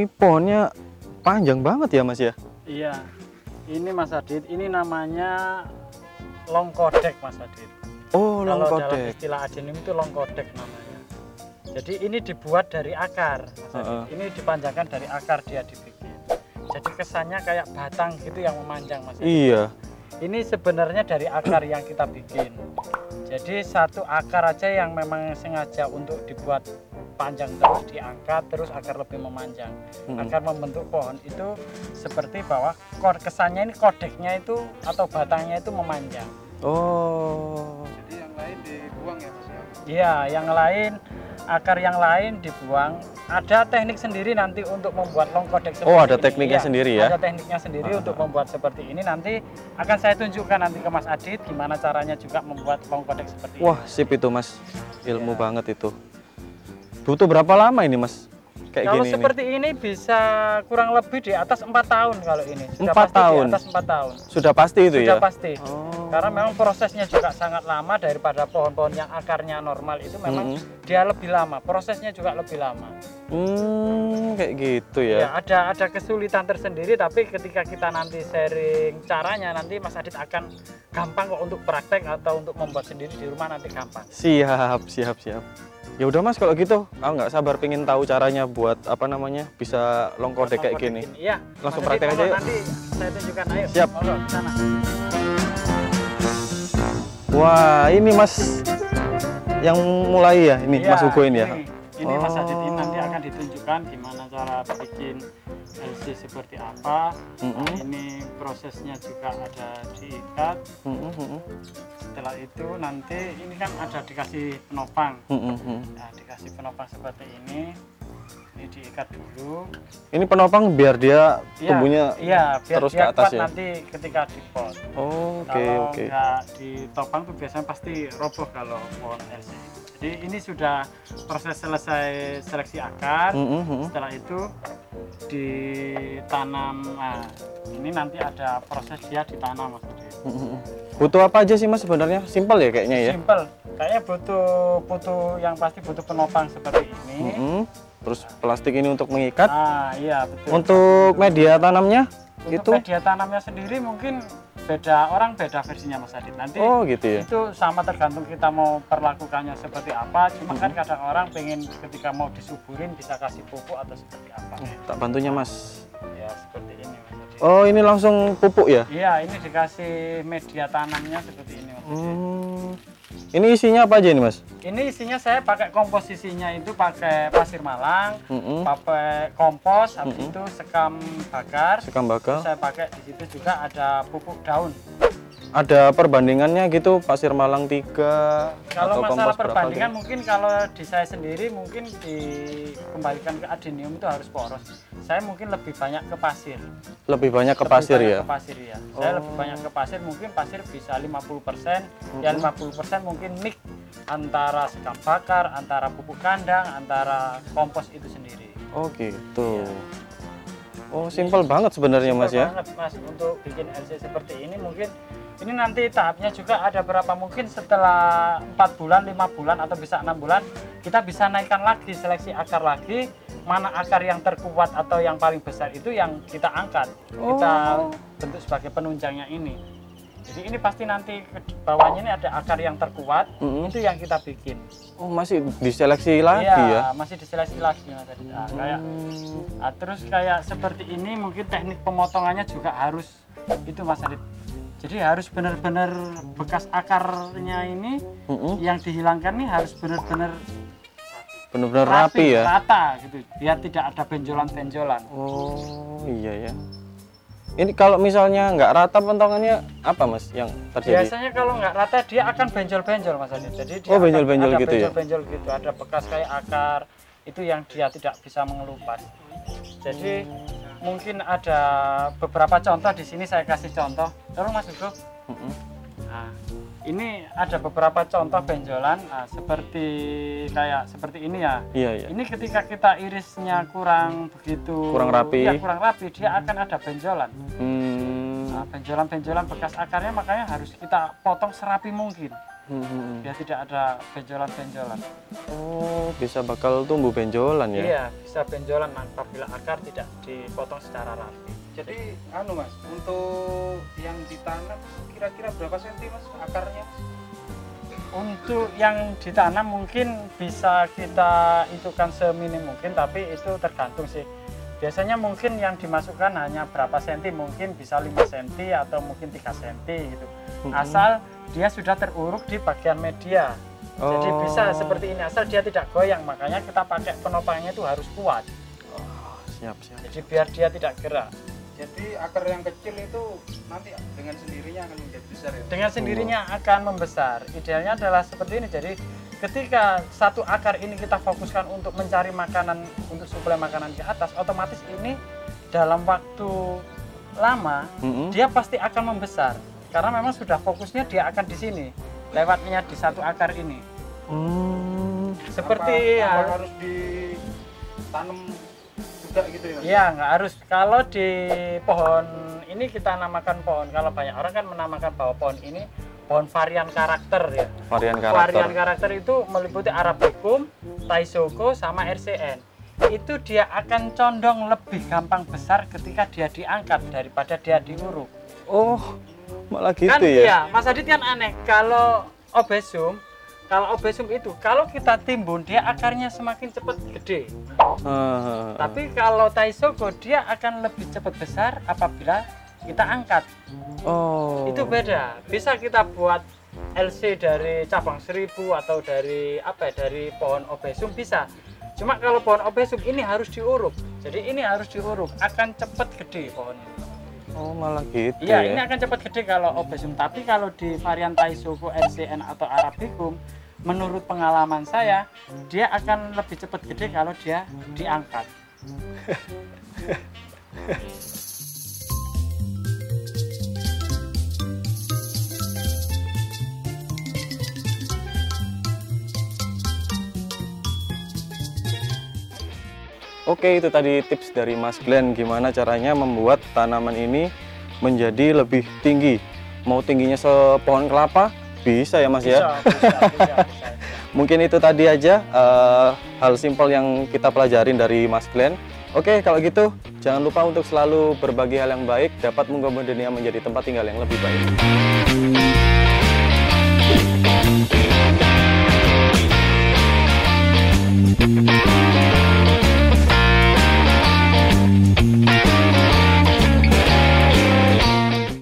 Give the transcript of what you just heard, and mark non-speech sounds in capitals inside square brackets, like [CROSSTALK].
ini pohonnya panjang banget ya Mas ya? Iya. Ini Mas Adit, ini namanya longkodek Mas Adit. Oh, Kalau dalam longkodek. istilah adenim itu longkodek namanya. Jadi ini dibuat dari akar, Mas Adit. Heeh. Ini dipanjangkan dari akar dia dibikin. Jadi kesannya kayak batang gitu yang memanjang Mas Adit. Iya. Ini sebenarnya dari akar yang kita bikin. Jadi satu akar aja yang memang sengaja untuk dibuat panjang terus diangkat terus agar lebih memanjang. Mm-mm. Agar membentuk pohon itu seperti bahwa kod kesannya ini kodeknya itu atau batangnya itu memanjang. Oh. Jadi yang lain dibuang ya Mas ya? Iya, yang lain akar yang lain dibuang. Ada teknik sendiri nanti untuk membuat longkodek seperti Oh, ada ini. tekniknya Iya, sendiri ya? Ada tekniknya sendiri Ah. untuk membuat seperti ini. Nanti akan saya tunjukkan nanti ke Mas Adit gimana caranya juga membuat longkodek seperti Wah, sip itu Mas. Ilmu Iya. banget itu. Butuh berapa lama ini Mas? ini. Kayak Kalau gini seperti ini bisa kurang lebih di atas empat tahun kalau ini. Sudah Empat pasti tahun? Di atas empat tahun. ini. Sudah pasti itu Sudah ya? pasti. Oh. Karena memang prosesnya juga sangat lama daripada pohon-pohon yang akarnya normal itu memang Mm-mm. dia lebih lama. Prosesnya juga lebih lama. Hmm, kayak gitu Ya, ya. ada ada kesulitan tersendiri tapi ketika kita nanti sharing caranya nanti Mas Adit akan gampang kok untuk praktek atau untuk membuat sendiri di rumah nanti gampang. Siap, siap, siap. Ya udah Mas kalau gitu, aku nggak sabar pengen tahu caranya buat apa namanya bisa longkodek kayak Longkodek gini. Iya. Langsung praktek aja yuk. Nanti saya tunjukkan ayo. Siap. Monggo, sana. Wah, ini Mas yang mulai ya, ini Iya, Mas Hugo ini ya. Ini, ini Mas Adit ini Oh. nanti akan ditunjukkan gimana cara bikin LC seperti apa. Nah, Mm-mm. ini prosesnya juga ada diikat. Mm-mm, mm-mm, Setelah itu nanti ini kan ada dikasih penopang. mm-mm, mm-mm. Nah, dikasih penopang seperti ini. Ini diikat dulu. Ini penopang biar dia Iya, tumbuhnya iya, biar terus dia ke atas kuat ya. nanti ketika dipot. Oh, Oke, kalau oke. nggak ditopang tuh biasanya pasti roboh kalau pohon LC. Jadi ini sudah proses selesai seleksi akar. Mm-mm, mm-mm. Setelah itu ditanam. Nah, ini nanti ada proses dia ditanam Mas Budi. Mm-mm. Butuh apa aja sih Mas sebenarnya? Simpel ya kayaknya ya. Simple. Kayaknya butuh butuh yang pasti butuh penopang seperti ini. Mm-mm. Terus plastik ini untuk mengikat. Ah, iya betul. Untuk media tanamnya Untuk itu media tanamnya sendiri mungkin beda orang beda versinya Mas Adit. Nanti Oh, gitu ya. itu sama tergantung kita mau perlakukannya seperti apa. Cuma kan Mm-hmm. kadang orang pengen ketika mau disuburin bisa kasih pupuk atau seperti apa. Tak bantunya Mas. Ya seperti ini Mas Adit. Oh, ini langsung pupuk ya? Iya, ini dikasih media tanamnya seperti ini Mas Adit. Hmm. Ini isinya apa aja ini Mas? Ini isinya saya pakai komposisinya itu pakai pasir malang, Mm-mm. pakai kompos, habis Mm-mm. itu sekam bakar. Sekam bakal. Saya pakai di situ juga ada pupuk daun. Ada perbandingannya gitu pasir malang 3 Kalau atau masalah perbandingan mungkin kalau di saya sendiri mungkin dikembalikan ke adenium itu harus poros. Saya mungkin lebih banyak ke pasir. Lebih banyak ke Lebih pasir banyak ya. Ke pasir ya. Saya Oh. lebih banyak ke pasir mungkin pasir bisa 50%, ya 50% mungkin mix antara sekam bakar, antara pupuk kandang, antara kompos itu sendiri. Oh gitu. Iya. Oh simpel banget sebenarnya Mas ya. banget, Mas untuk bikin LC seperti ini mungkin ini nanti tahapnya juga ada berapa mungkin setelah empat bulan, lima bulan atau bisa enam bulan kita bisa naikkan lagi seleksi akar lagi mana akar yang terkuat atau yang paling besar itu yang kita angkat kita Oh. bentuk sebagai penunjangnya ini. Jadi ini pasti nanti ke bawahnya ini ada akar yang terkuat Mm-mm. itu yang kita bikin. Oh masih diseleksi lagi Iya, ya? masih diseleksi lagi Mas Adit. Nah, kayak Hmm. Nah, terus kayak seperti ini mungkin teknik pemotongannya juga harus itu Mas Adit. Jadi harus benar-benar bekas akarnya ini Mm-mm. yang dihilangkan nih harus benar-benar Bener-bener rapi ya. rata gitu, biar tidak ada benjolan-benjolan. Oh iya ya. Ini kalau misalnya nggak rata pentongannya apa mas yang terjadi? Biasanya kalau nggak rata dia akan benjol-benjol Mas Adit. Jadi dia Oh, benjol-benjol ada gitu ya? benjol-benjol gitu, ada bekas kayak akar itu yang dia tidak bisa mengelupas. Jadi mungkin ada beberapa contoh di sini saya kasih contoh. Tolong Mas Hugo. Mm-mm. Nah, ini ada beberapa contoh benjolan nah, seperti kayak seperti ini ya. Iya iya. Ini ketika kita irisnya kurang begitu Kurang rapi. ya, kurang rapi, dia akan ada benjolan. Hmm. Nah, benjolan-benjolan bekas akarnya makanya harus kita potong serapi mungkin. Hmm, hmm, hmm. biar tidak ada benjolan-benjolan. Oh, bisa bakal tumbuh benjolan ya? Iya, bisa benjolan apabila akar tidak dipotong secara rapi. Jadi anu mas, untuk yang ditanam kira-kira berapa senti mas akarnya? Untuk yang ditanam mungkin bisa kita itukan seminim mungkin, tapi itu tergantung sih. Biasanya mungkin yang dimasukkan hanya berapa senti, mungkin bisa 5 senti atau mungkin 3 senti gitu. Mm-mm. Asal dia sudah teruruk di bagian media. Jadi Oh. bisa seperti ini, asal dia tidak goyang. Makanya kita pakai penopangnya itu harus kuat. Oh, siap, siap. Jadi biar dia tidak gerak. Jadi akar yang kecil itu nanti dengan sendirinya akan menjadi besar ya? dengan sendirinya akan membesar. Idealnya adalah seperti ini. Jadi ketika satu akar ini kita fokuskan untuk mencari makanan untuk suplai makanan ke atas, otomatis ini dalam waktu lama Mm-mm. dia pasti akan membesar. Karena memang sudah fokusnya dia akan di sini, lewatnya di satu akar ini. Hmm. Seperti apa, apa hal- harus ditanam juga gitu ya? Mas? Ya nggak harus. Kalau di pohon ini kita namakan pohon. Kalau banyak orang kan menamakan bahwa pohon ini pohon varian karakter ya. Varian karakter. Varian karakter itu meliputi Arabicum, Taisoko, sama RCN. Itu dia akan condong lebih gampang besar ketika dia diangkat daripada dia diuruk. Oh, malah gitu kan ya? iya, Mas Adit kan aneh. Kalau obesum, kalau obesum itu kalau kita timbun dia akarnya semakin cepat gede. Ah, Tapi kalau Taisoko dia akan lebih cepat besar apabila kita angkat. oh. Itu beda. Bisa kita buat LC dari cabang seribu atau dari apa ya, dari pohon obesum bisa. Cuma kalau pohon obesum ini harus diuruk. Jadi ini harus diuruk, akan cepat gede pohon ini. Oh, malah gitu Iya, ya. ini akan cepat gede kalau obesum. Tapi kalau di varian Taisoko, RCN atau Arabicum, menurut pengalaman saya, dia akan lebih cepat gede kalau dia diangkat. [LAUGHS] Oke, itu tadi tips dari Mas Glenn gimana caranya membuat tanaman ini menjadi lebih tinggi. Mau tingginya sepohon kelapa? Bisa ya Mas ya? Bisa, bisa, bisa, bisa. [LAUGHS] Mungkin itu tadi aja eh, hal simpel yang kita pelajarin dari Mas Glenn. Oke, kalau gitu jangan lupa untuk selalu berbagi hal yang baik dapat mengubah dunia menjadi tempat tinggal yang lebih baik.